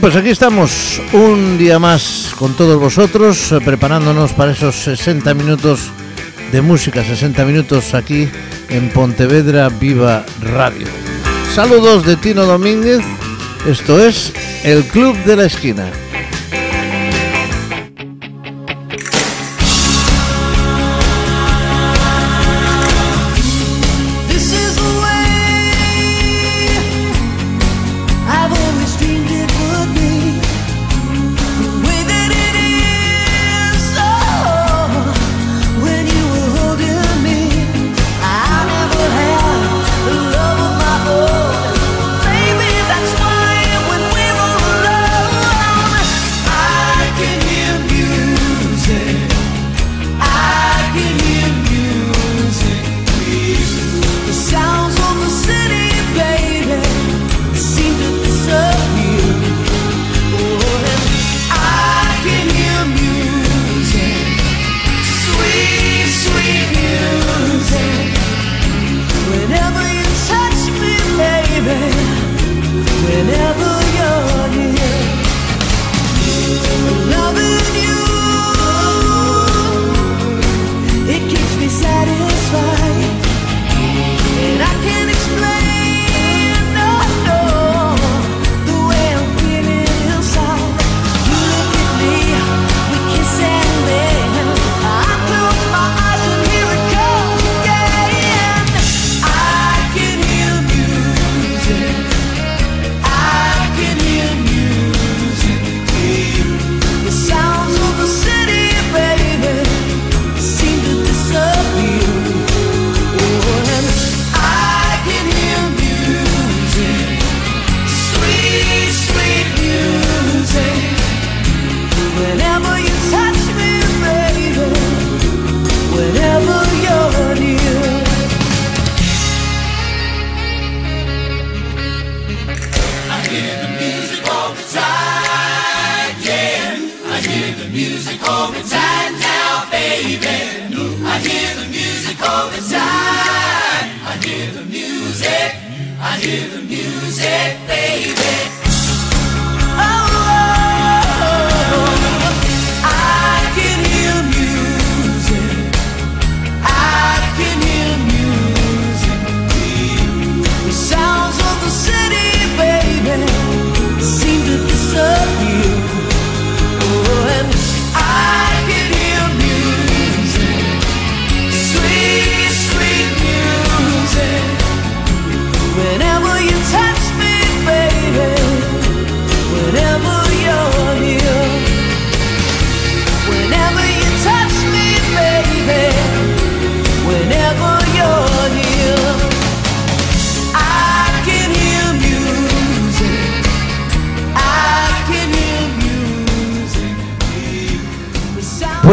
Pues aquí estamos un día más con todos vosotros, eh, preparándonos para esos 60 minutos de música, 60 minutos aquí en Pontevedra Viva Radio. Saludos de Tino Domínguez, esto es el Club de la Esquina.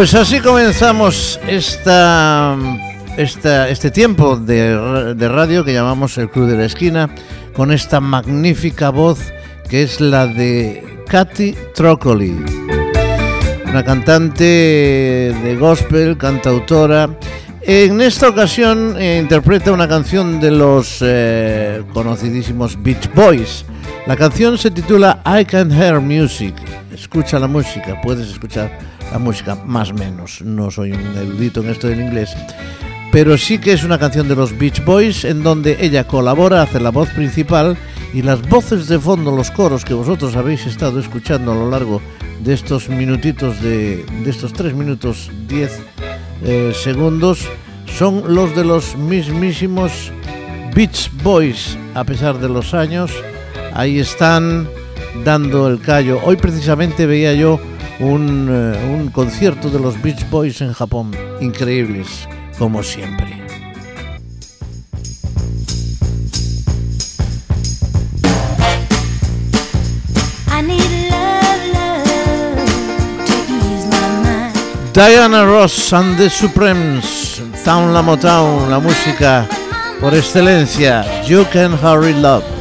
Pues así comenzamos esta, este tiempo de, de, radio que llamamos el Club de la Esquina, con esta magnífica voz que es la de Katy Trocoli, una cantante de gospel, cantautora. En esta ocasión eh, interpreta una canción de los eh, conocidísimos Beach Boys. La canción se titula I Can Hear Music. Escucha la música, puedes escuchar la música, más o menos. No soy un erudito en esto del inglés. Pero sí que es una canción de los Beach Boys en donde ella colabora, hace la voz principal y las voces de fondo, los coros que vosotros habéis estado escuchando a lo largo de estos minutitos, de, estos 3 minutos 10 eh, segundos, son los de los mismísimos Beach Boys, a pesar de los años. Ahí están dando el callo. Hoy precisamente veía yo un, uh, un concierto de los Beach Boys en Japón. Increíbles, como siempre. Diana Ross and the Supremes, Town La Motown, la música por excelencia, You Can Hurry Love.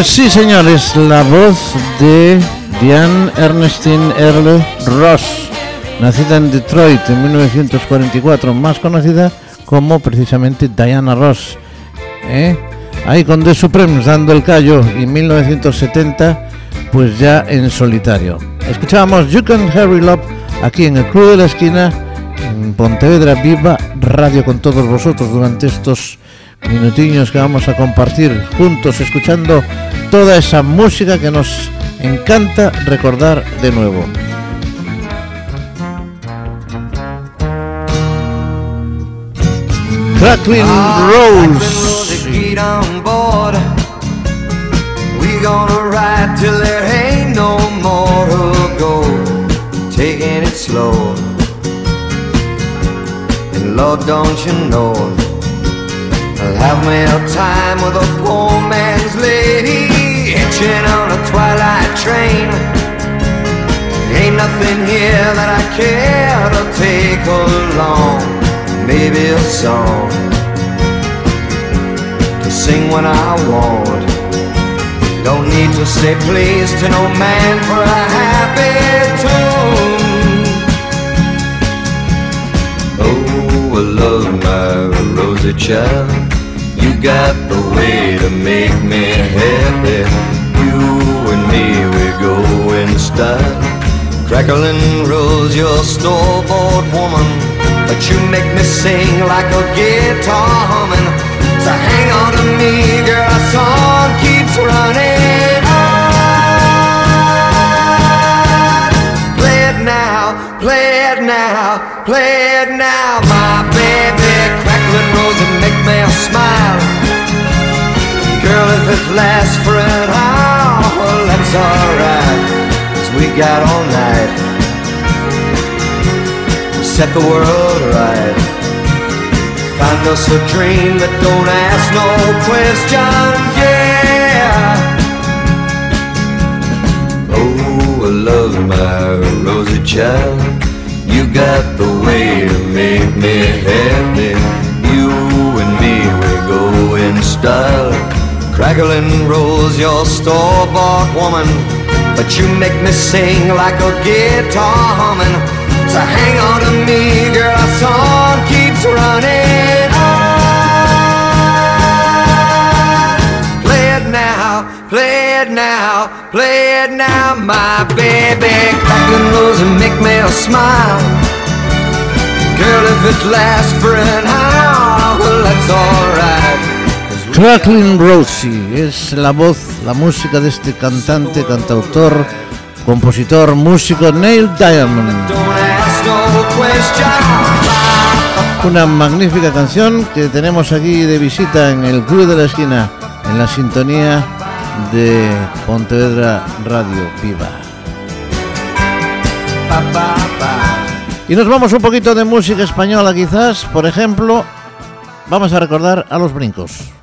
Pues sí, señores, la voz de Diane Ernestine Earle Ross, nacida en Detroit en 1944, más conocida como precisamente Diana Ross. ¿eh? Ahí con The Supremes dando el callo y en 1970 pues ya en solitario. Escuchábamos You Can Harry Love aquí en el Club de la Esquina, en Pontevedra Viva Radio con todos vosotros durante estos minutillos que vamos a compartir juntos escuchando toda esa música que nos encanta recordar de nuevo. Crackling Rose. We gonna ride till there ain't no more to go. Taking it slow. And Lord, don't you know? I'll have me a time with a poor man's lady On a twilight train. Ain't nothing here that I care to take along. Maybe a song To sing when I want. Don't need to say please to no man for a happy tune. Oh, I love my rosy child. You got the way to make me happy. You and me, we go in style. Crackling rose, your store-bought woman. But you make me sing like a guitar humming. So hang on to me, girl, our song keeps running on. Play it now, play it now, play it now, my it lasts for an hour, well, that's alright. Cause we got all night to set the world right. Find us a dream that don't ask no questions, yeah. Oh, I love my rosy child. You got the way to make me happy. Crackling rose, your store-bought woman. But you make me sing like a guitar humming. So hang on to me, girl, our song keeps running on. Play it now, play it now, play it now, my baby. Crackling rose and make me smile. Girl, if it lasts for an hour, well, that's alright. Crackling Rosie es la voz, la música de este cantante, cantautor, compositor, músico Neil Diamond. Una magnífica canción que tenemos aquí de visita en el Club de la Esquina, en la sintonía de Pontevedra Radio Viva. Y nos vamos un poquito de música española quizás, por ejemplo, vamos a recordar a los brincos.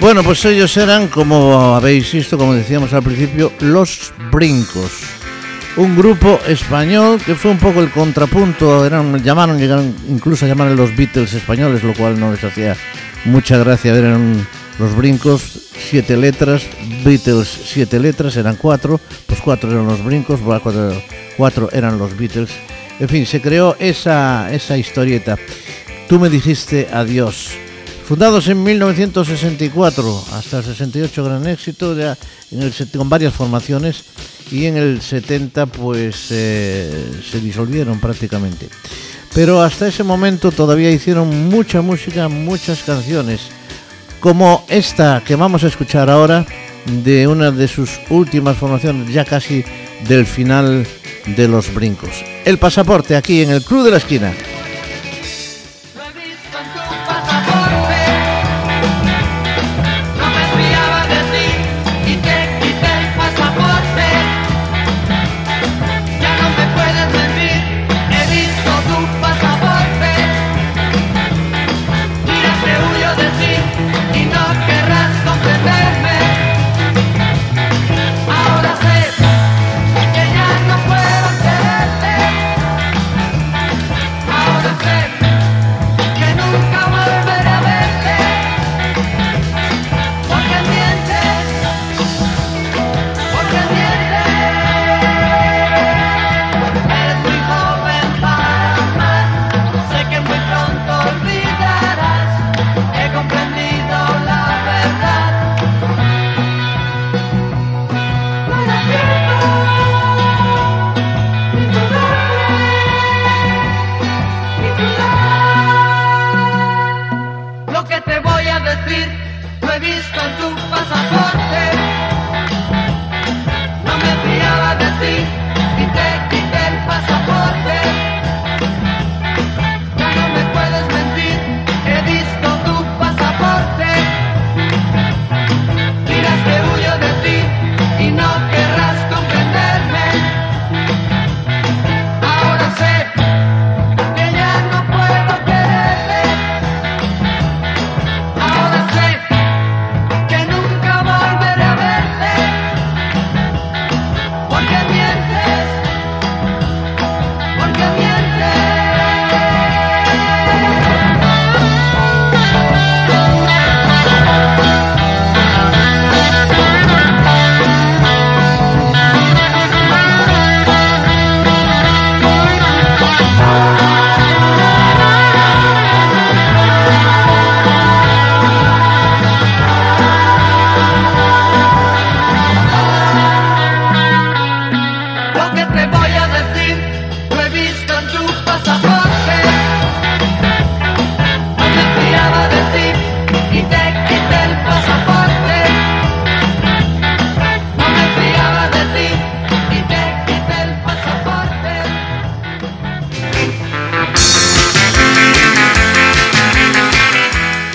Bueno, pues ellos eran, como habéis visto, como decíamos al principio, Los Brincos. Un grupo español que fue un poco el contrapunto, eran, llamaron, llegaron incluso a llamar los Beatles españoles, lo cual no les hacía mucha gracia. Eran los Brincos, siete letras, Beatles, siete letras, eran cuatro, pues cuatro eran los Brincos, cuatro, cuatro eran los Beatles. En fin, se creó esa, esa historieta. Tú me dijiste adiós. Fundados en 1964 hasta el 68 gran éxito, con varias formaciones y en el 70 pues eh, se disolvieron prácticamente. Pero hasta ese momento todavía hicieron mucha música, muchas canciones, como esta que vamos a escuchar ahora de una de sus últimas formaciones, ya casi del final de los brincos. El pasaporte aquí en el Club de la Esquina.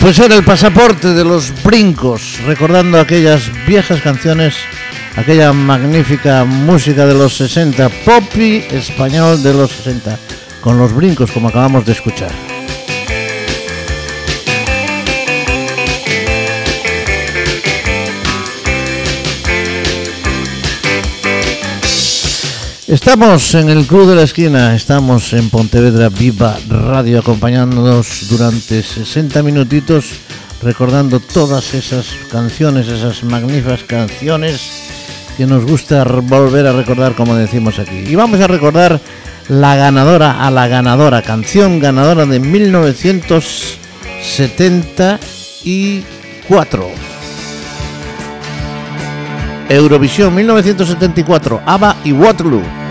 Pues era el pasaporte de los brincos, recordando aquellas viejas canciones, aquella magnífica música de los 60, poppy español de los 60, con los brincos como acabamos de escuchar. Estamos en el Club de la Esquina, estamos en Pontevedra Viva Radio acompañándonos durante 60 minutitos recordando todas esas canciones, esas magníficas canciones que nos gusta volver a recordar como decimos aquí. Y vamos a recordar la ganadora a la ganadora, canción ganadora de 1974. Eurovisión 1974, ABBA y Waterloo.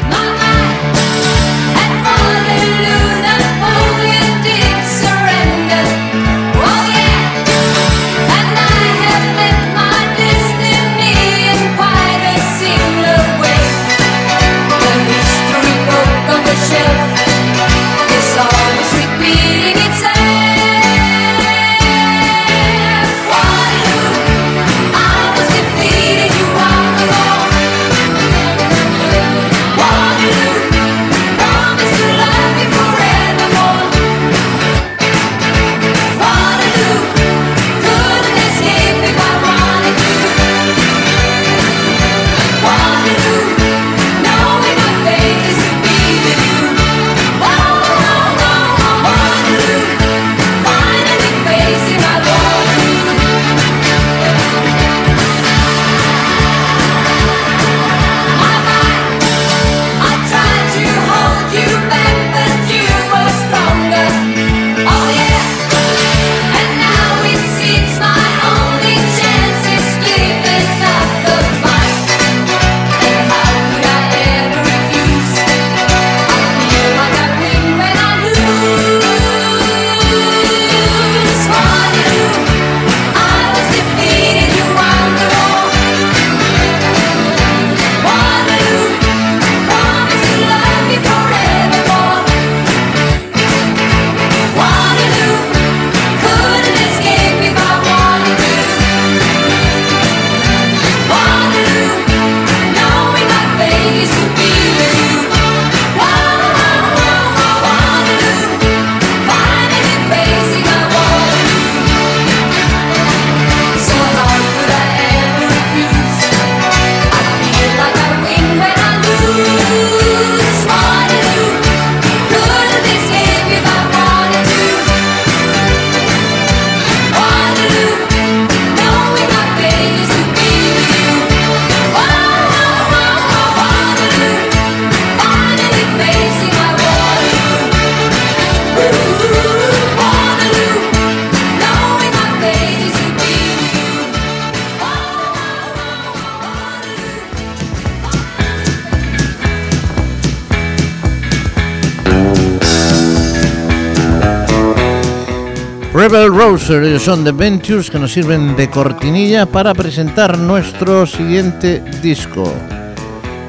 Son The Ventures, que nos sirven de cortinilla para presentar nuestro siguiente disco.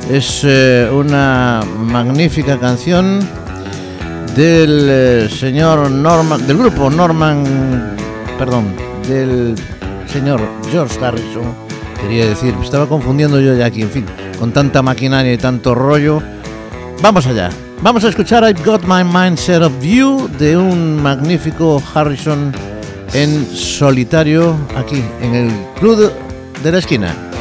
Es eh, una magnífica canción del eh, señor Norman, del grupo Norman, perdón, del señor George Harrison, quería decir, me estaba confundiendo yo ya aquí, en fin, con tanta maquinaria y tanto rollo. Vamos allá. Vamos a escuchar I've Got My Mind Set Up View de un magnífico Harrison en solitario aquí en el Club de la Esquina.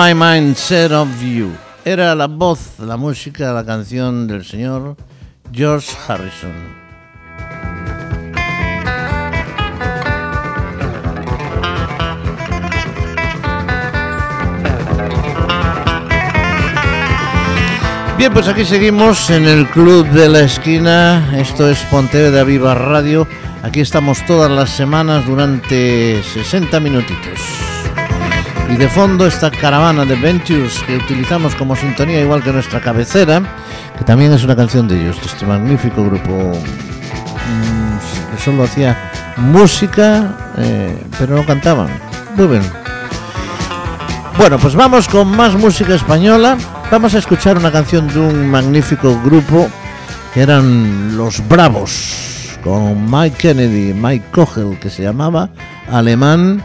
My Mind Set of You. Era la voz, la música, la canción del señor George Harrison. Bien, pues aquí seguimos en el Club de la Esquina. Esto es Pontevedra Viva Radio. Aquí estamos todas las semanas durante 60 minutitos. Y de fondo esta caravana de Ventures que utilizamos como sintonía igual que nuestra cabecera, que también es una canción de ellos, de este magnífico grupo mm, que solo hacía música, eh, pero no cantaban. Muy bien. Bueno, pues vamos con más música española. Vamos a escuchar una canción de un magnífico grupo que eran Los Bravos, con Mike Kennedy, Mike Kogel, que se llamaba Alemán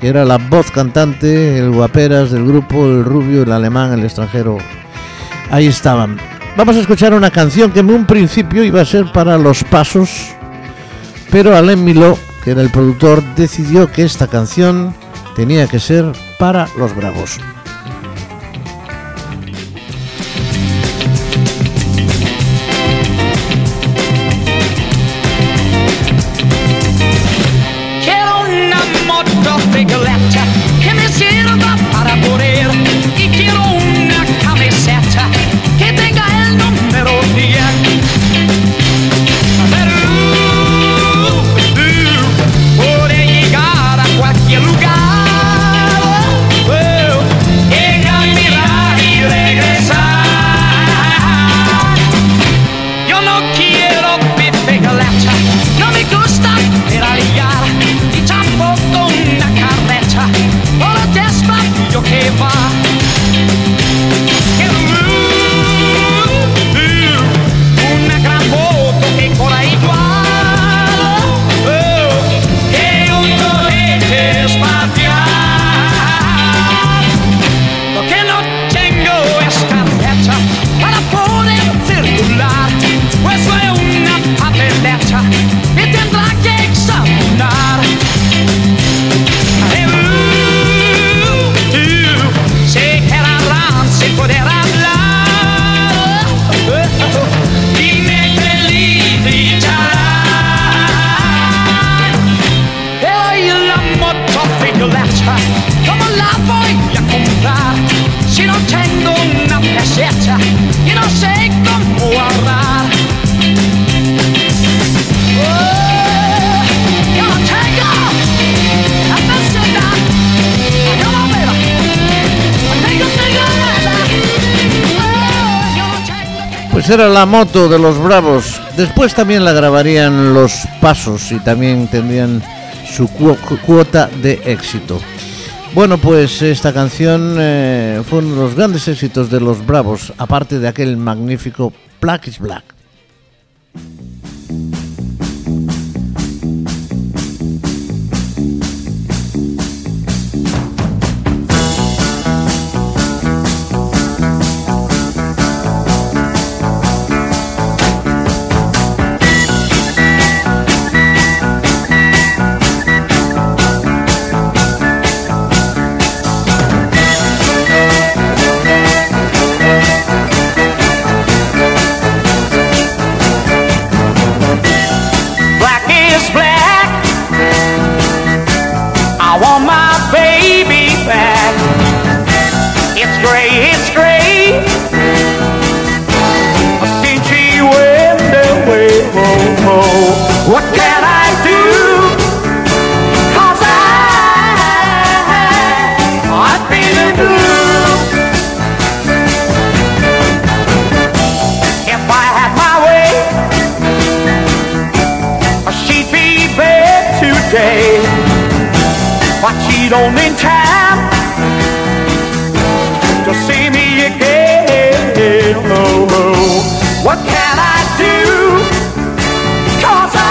que era la voz cantante, el guaperas del grupo, el rubio, el alemán, el extranjero. Ahí estaban. Vamos a escuchar una canción que en un principio iba a ser para Los Pasos, pero Alain Miló, que era el productor, decidió que esta canción tenía que ser para Los Bravos. Era la moto de los Bravos. Después también la grabarían Los Pasos y también tendrían su cu- cu- cuota de éxito. Bueno, pues esta canción eh, fue uno de los grandes éxitos de los Bravos, aparte de aquel magnífico Black is. Black If I had my way. She'd be back today, but she don't in time to see me again. Oh. What can I do? 'Cause I,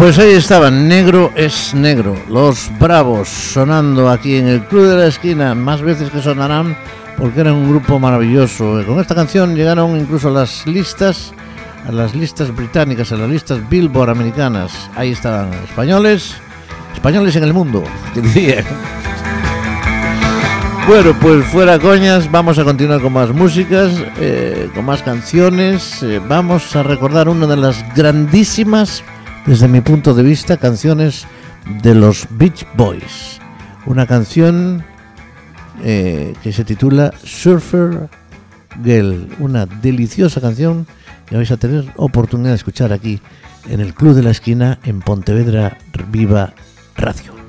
Pues ahí estaban, Negro es Negro, los Bravos, sonando aquí en el Club de la Esquina, más veces que sonarán, porque era un grupo maravilloso. Con esta canción llegaron incluso a las listas, a las listas británicas, a las listas Billboard americanas. Ahí estaban españoles, españoles en el mundo, que dirían. Bueno, pues fuera coñas, vamos a continuar con más músicas, eh, con más canciones. eh, vamos a recordar una de las grandísimas, desde mi punto de vista, canciones de los Beach Boys. Una canción eh, que se titula Surfer Girl, una deliciosa canción que vais a tener oportunidad de escuchar aquí en el Club de la Esquina en Pontevedra Viva Radio.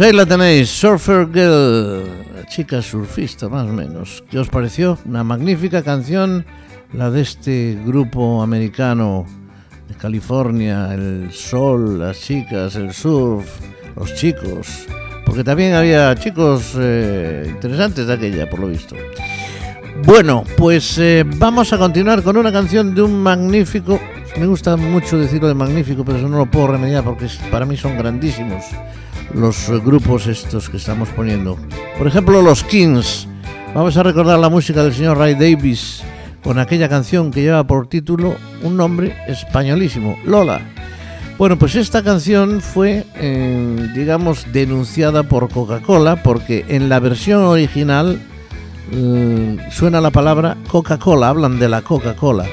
Pues ahí la tenéis, Surfer Girl, chica surfista más o menos. ¿Qué os pareció? Una magnífica canción, la de este grupo americano de California, el sol, las chicas, el surf, los chicos. Porque también había chicos eh, interesantes de aquella, por lo visto. Bueno, pues eh, vamos a continuar con una canción de un magnífico. Me gusta mucho decirlo de magnífico, pero eso no lo puedo remediar porque para mí son grandísimos los grupos estos que estamos poniendo. Por ejemplo, los Kings. Vamos a recordar la música del señor Ray Davis con aquella canción que lleva por título un nombre españolísimo, Lola. Bueno, pues esta canción fue, eh, digamos, denunciada por Coca-Cola porque en la versión original eh, suena la palabra Coca-Cola, hablan de la Coca-Cola.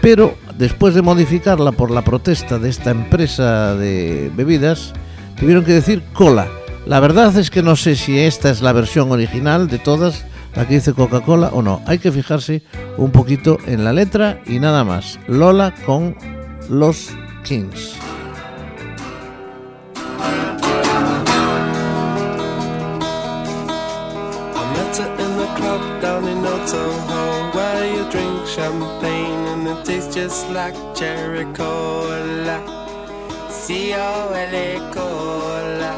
Pero después de modificarla por la protesta de esta empresa de bebidas, tuvieron que decir cola. La verdad es que no sé si esta es la versión original de todas, la que dice Coca-Cola o no. Hay que fijarse un poquito en la letra y nada más. Lola con los Kings. C-O-L-A cola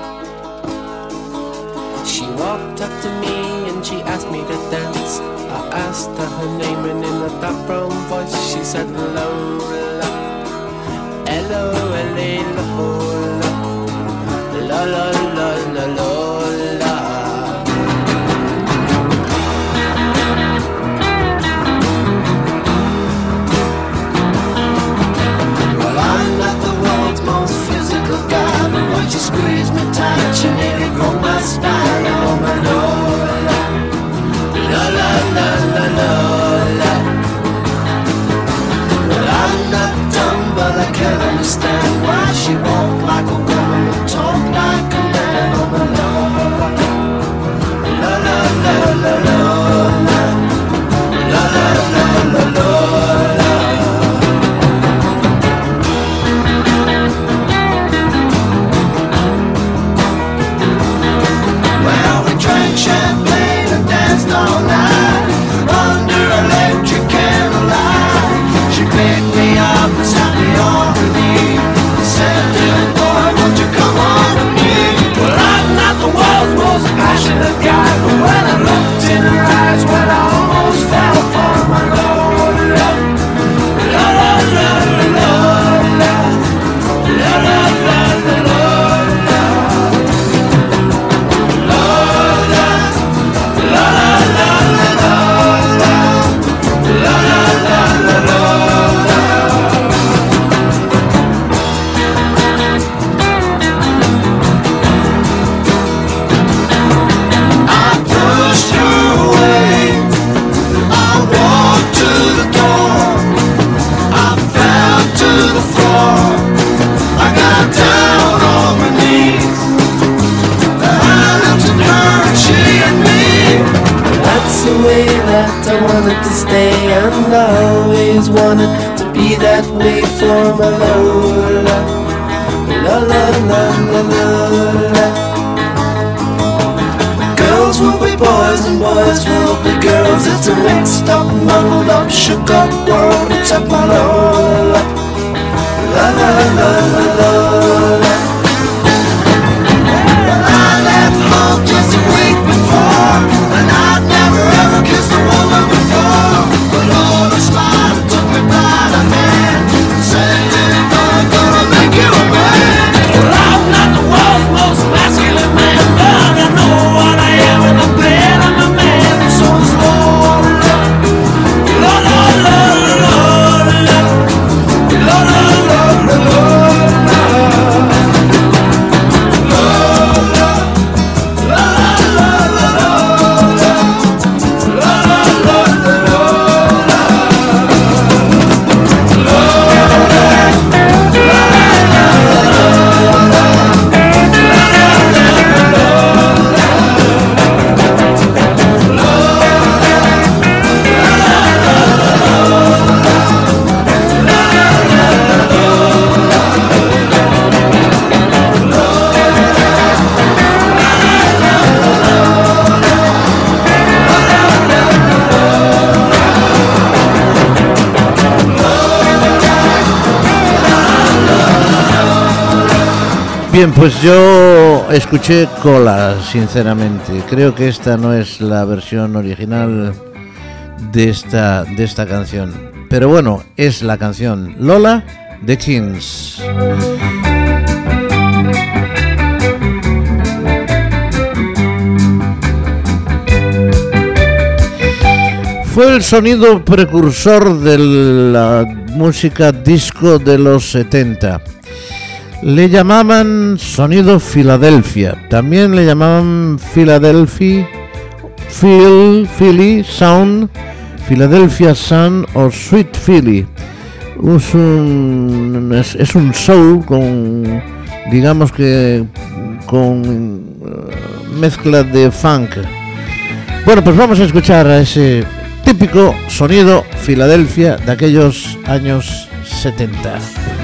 She walked up to me and she asked me to dance. I asked her her name and in a dark brown voice she said Lola L-O-L-A Lola. La la la Negro con más talla, oh my lord. La la la la. Bien, pues yo escuché Cola, sinceramente. Creo que esta no es la versión original de esta, de esta canción. Pero bueno, es la canción Lola de Kings. Fue el sonido precursor de la música disco de los 70 le llamaban sonido Filadelfia, también le llamaban Philadelphia, Phil, Philly Sound, Philadelphia Sound o Sweet Philly. Es un show con, digamos que, con eh, mezcla de funk. Bueno, pues vamos a escuchar a ese típico sonido Filadelfia de aquellos años 70.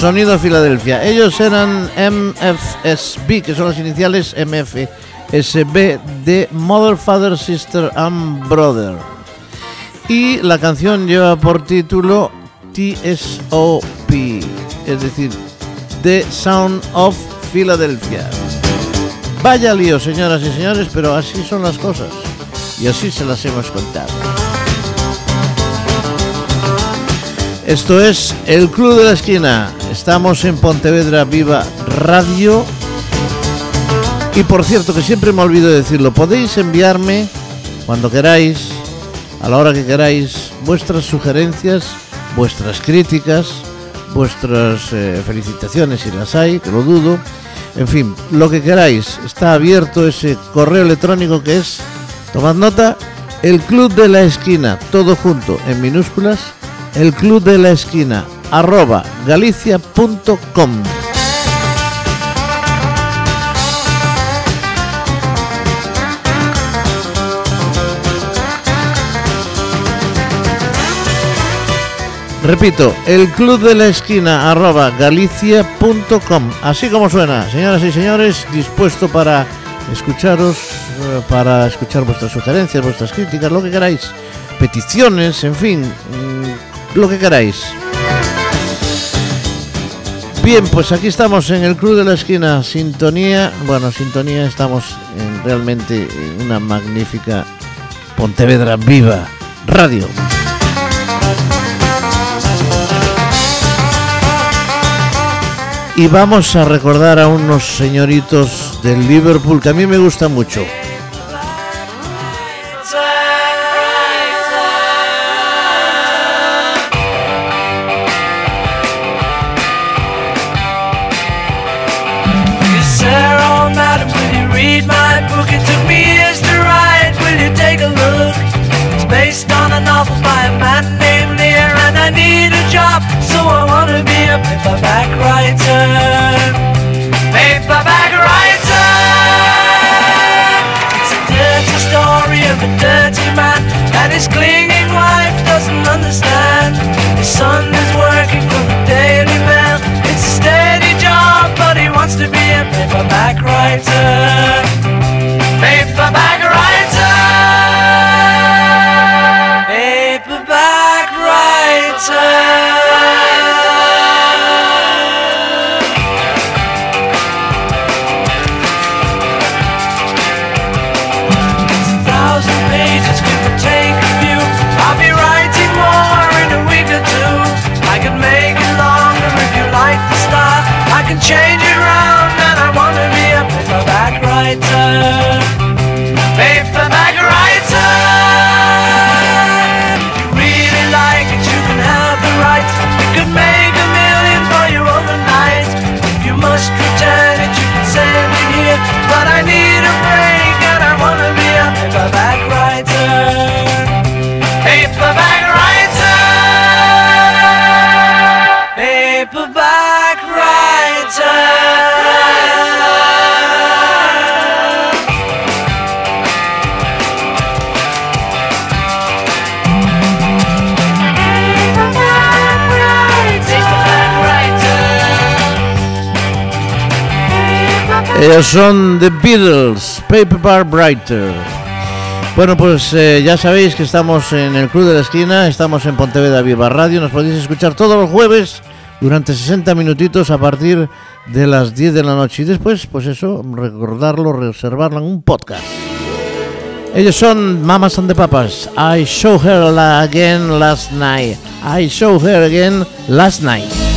Sonido Filadelfia. Ellos eran MFSB, que son las iniciales MFSB de Mother, Father, Sister and Brother. Y la canción lleva por título TSOP, es decir, The Sound of Philadelphia. Vaya lío, señoras y señores, pero así son las cosas. Y así se las hemos contado. Esto es el Club de la Esquina. Estamos en Pontevedra Viva Radio. Y por cierto, que siempre me olvido de decirlo, podéis enviarme cuando queráis, a la hora que queráis, vuestras sugerencias, vuestras críticas, vuestras eh, felicitaciones si las hay, que lo dudo. En fin, lo que queráis. Está abierto ese correo electrónico que es, tomad nota, el Club de la Esquina, todo junto, en minúsculas, el club de la esquina arroba galicia.com Repito, el club de la esquina arroba galicia.com Así como suena, señoras y señores, dispuesto para escucharos, eh, para escuchar vuestras sugerencias, vuestras críticas, lo que queráis, peticiones, en fin, mm, lo que queráis. Bien, pues aquí estamos en el Club de la Esquina, sintonía, bueno, sintonía, estamos en realmente en una magnífica Pontevedra Viva Radio. Y vamos a recordar a unos señoritos del Liverpool que a mí me gusta mucho. His clinging wife doesn't understand. His son is working for the Daily Mail. It's a steady job, but he wants to be a paperback writer. Ellos son The Beatles, Paperback Writer. Bueno, pues eh, ya sabéis que estamos en el Club de la Esquina, estamos en Pontevedra Viva Radio, nos podéis escuchar todos los jueves durante 60 minutitos a partir de las 10 de la noche y después, pues eso, recordarlo, reservarlo en un podcast. Ellos son Mamas and the Papas. I show her again last night. I show her again last night.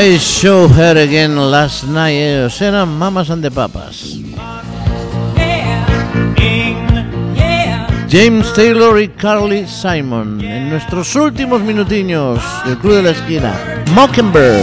I saw her again last night. Eh, Ellos eran Mamas and the Papas. James Taylor y Carly Simon en nuestros últimos minutiños del Club de la Esquina. Mockingbird.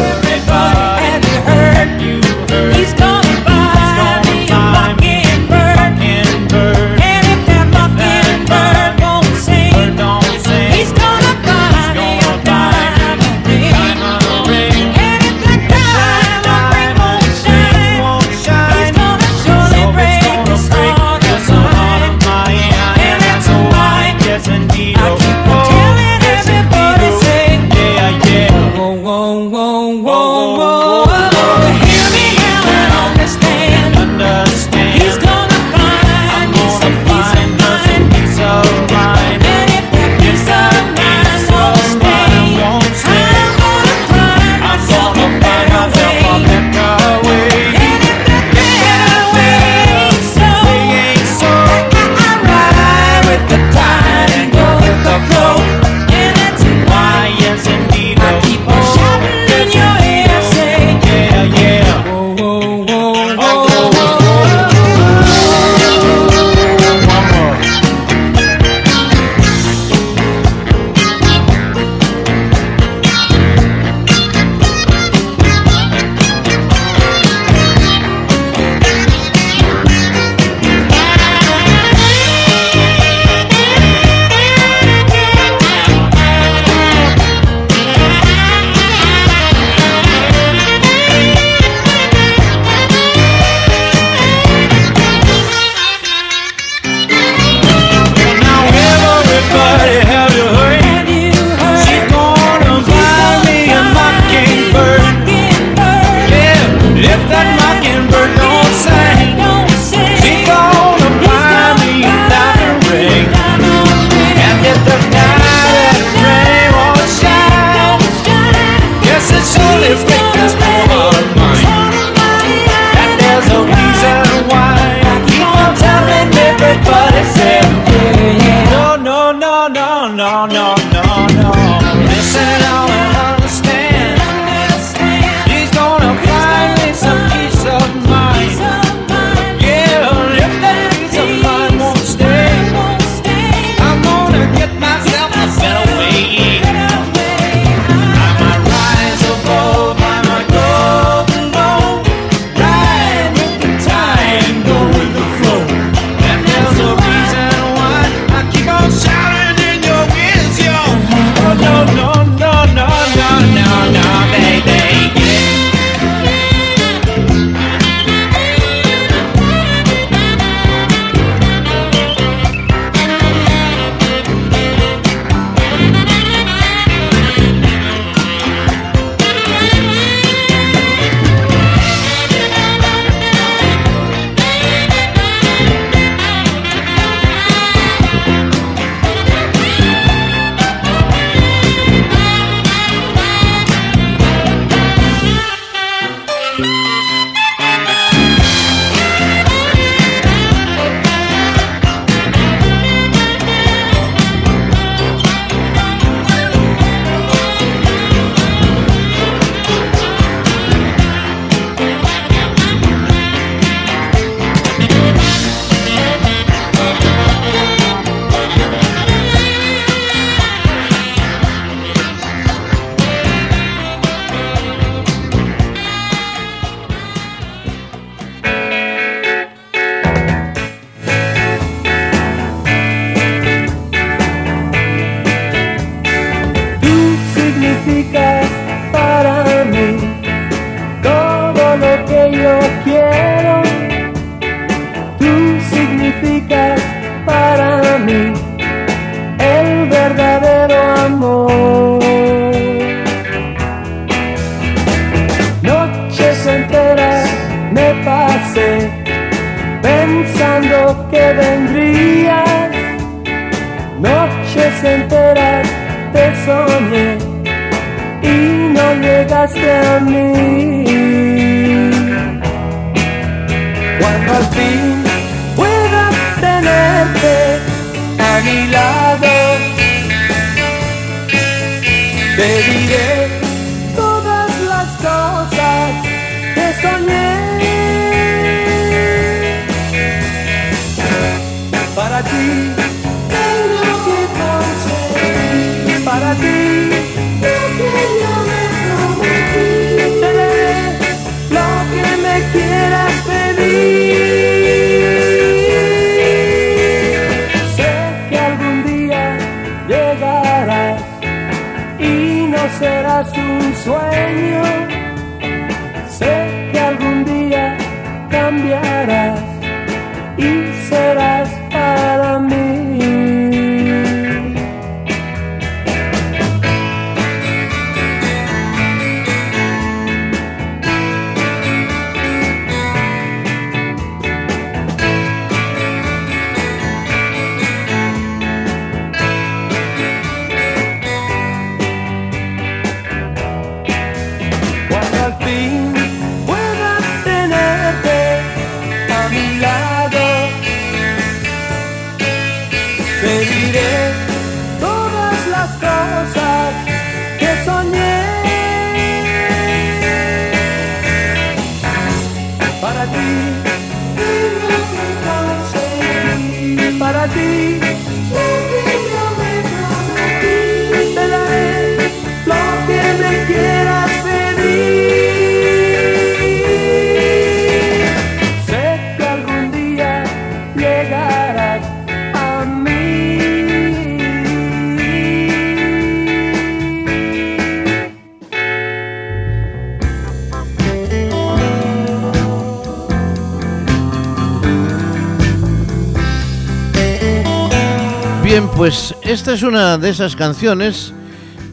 Una de esas canciones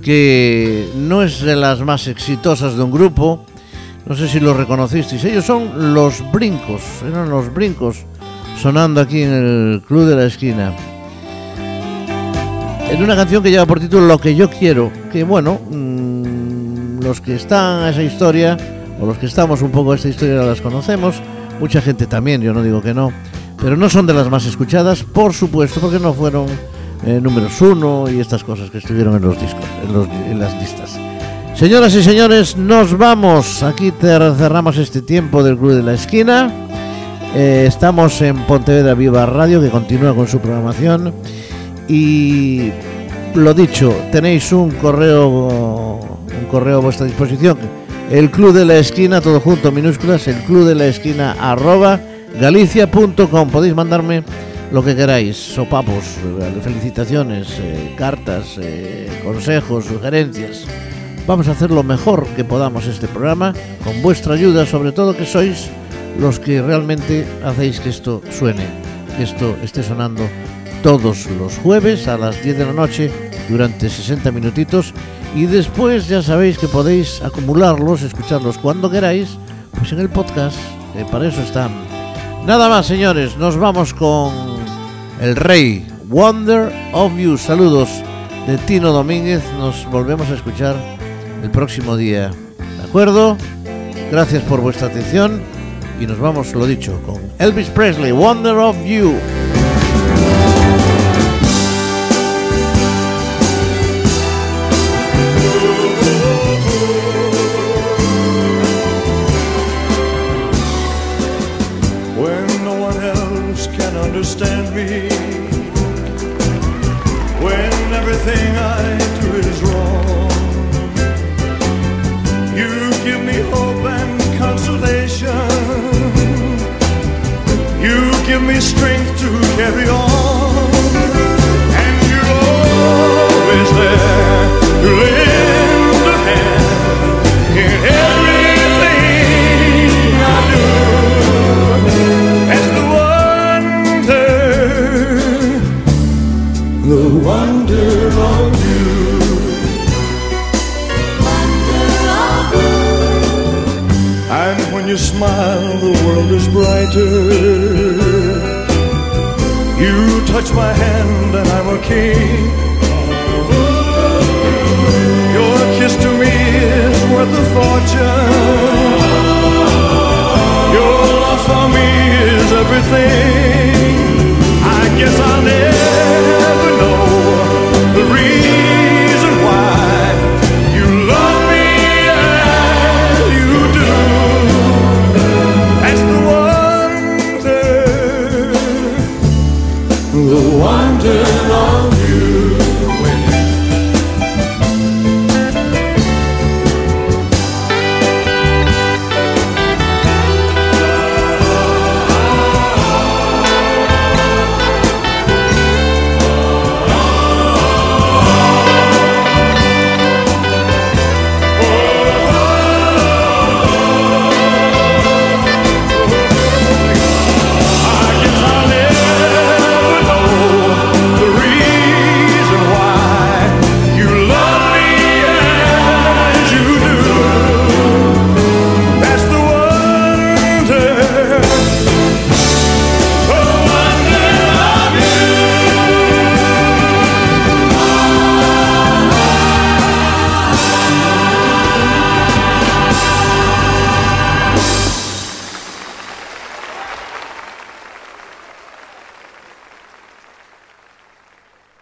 que no es de las más exitosas de un grupo. No sé si lo reconocisteis. Ellos son Los Brincos. Eran Los Brincos sonando aquí en el Club de la Esquina. En una canción que lleva por título Lo que yo quiero. Que bueno, mm, los que están a esa historia, o los que estamos un poco a esta historia las conocemos. Mucha gente también, yo no digo que no. Pero no son de las más escuchadas, por supuesto, porque no fueron eh, números uno y estas cosas que estuvieron en los discos, en, las listas. Señoras y señores, nos vamos. Aquí cerramos este tiempo del Club de la Esquina. Eh, estamos en Pontevedra Viva Radio, que continúa con su programación. Y lo dicho, tenéis un correo, un correo a vuestra disposición. El Club de la Esquina, todo junto, minúsculas, el Club de la Esquina, galicia.com. Podéis mandarme lo que queráis, sopapos, eh, felicitaciones, eh, cartas, eh, consejos, sugerencias. Vamos a hacer lo mejor que podamos este programa, con vuestra ayuda, sobre todo que sois los que realmente hacéis que esto suene, que esto esté sonando todos los jueves a las 10 de la noche durante 60 minutitos y después ya sabéis que podéis acumularlos, escucharlos cuando queráis, pues en el podcast, eh, para eso están. Nada más, señores, nos vamos con el rey, Wonder of You. Saludos de Tino Domínguez, nos volvemos a escuchar el próximo día. ¿De acuerdo? Gracias por vuestra atención y nos vamos, lo dicho, con Elvis Presley, Wonder of You.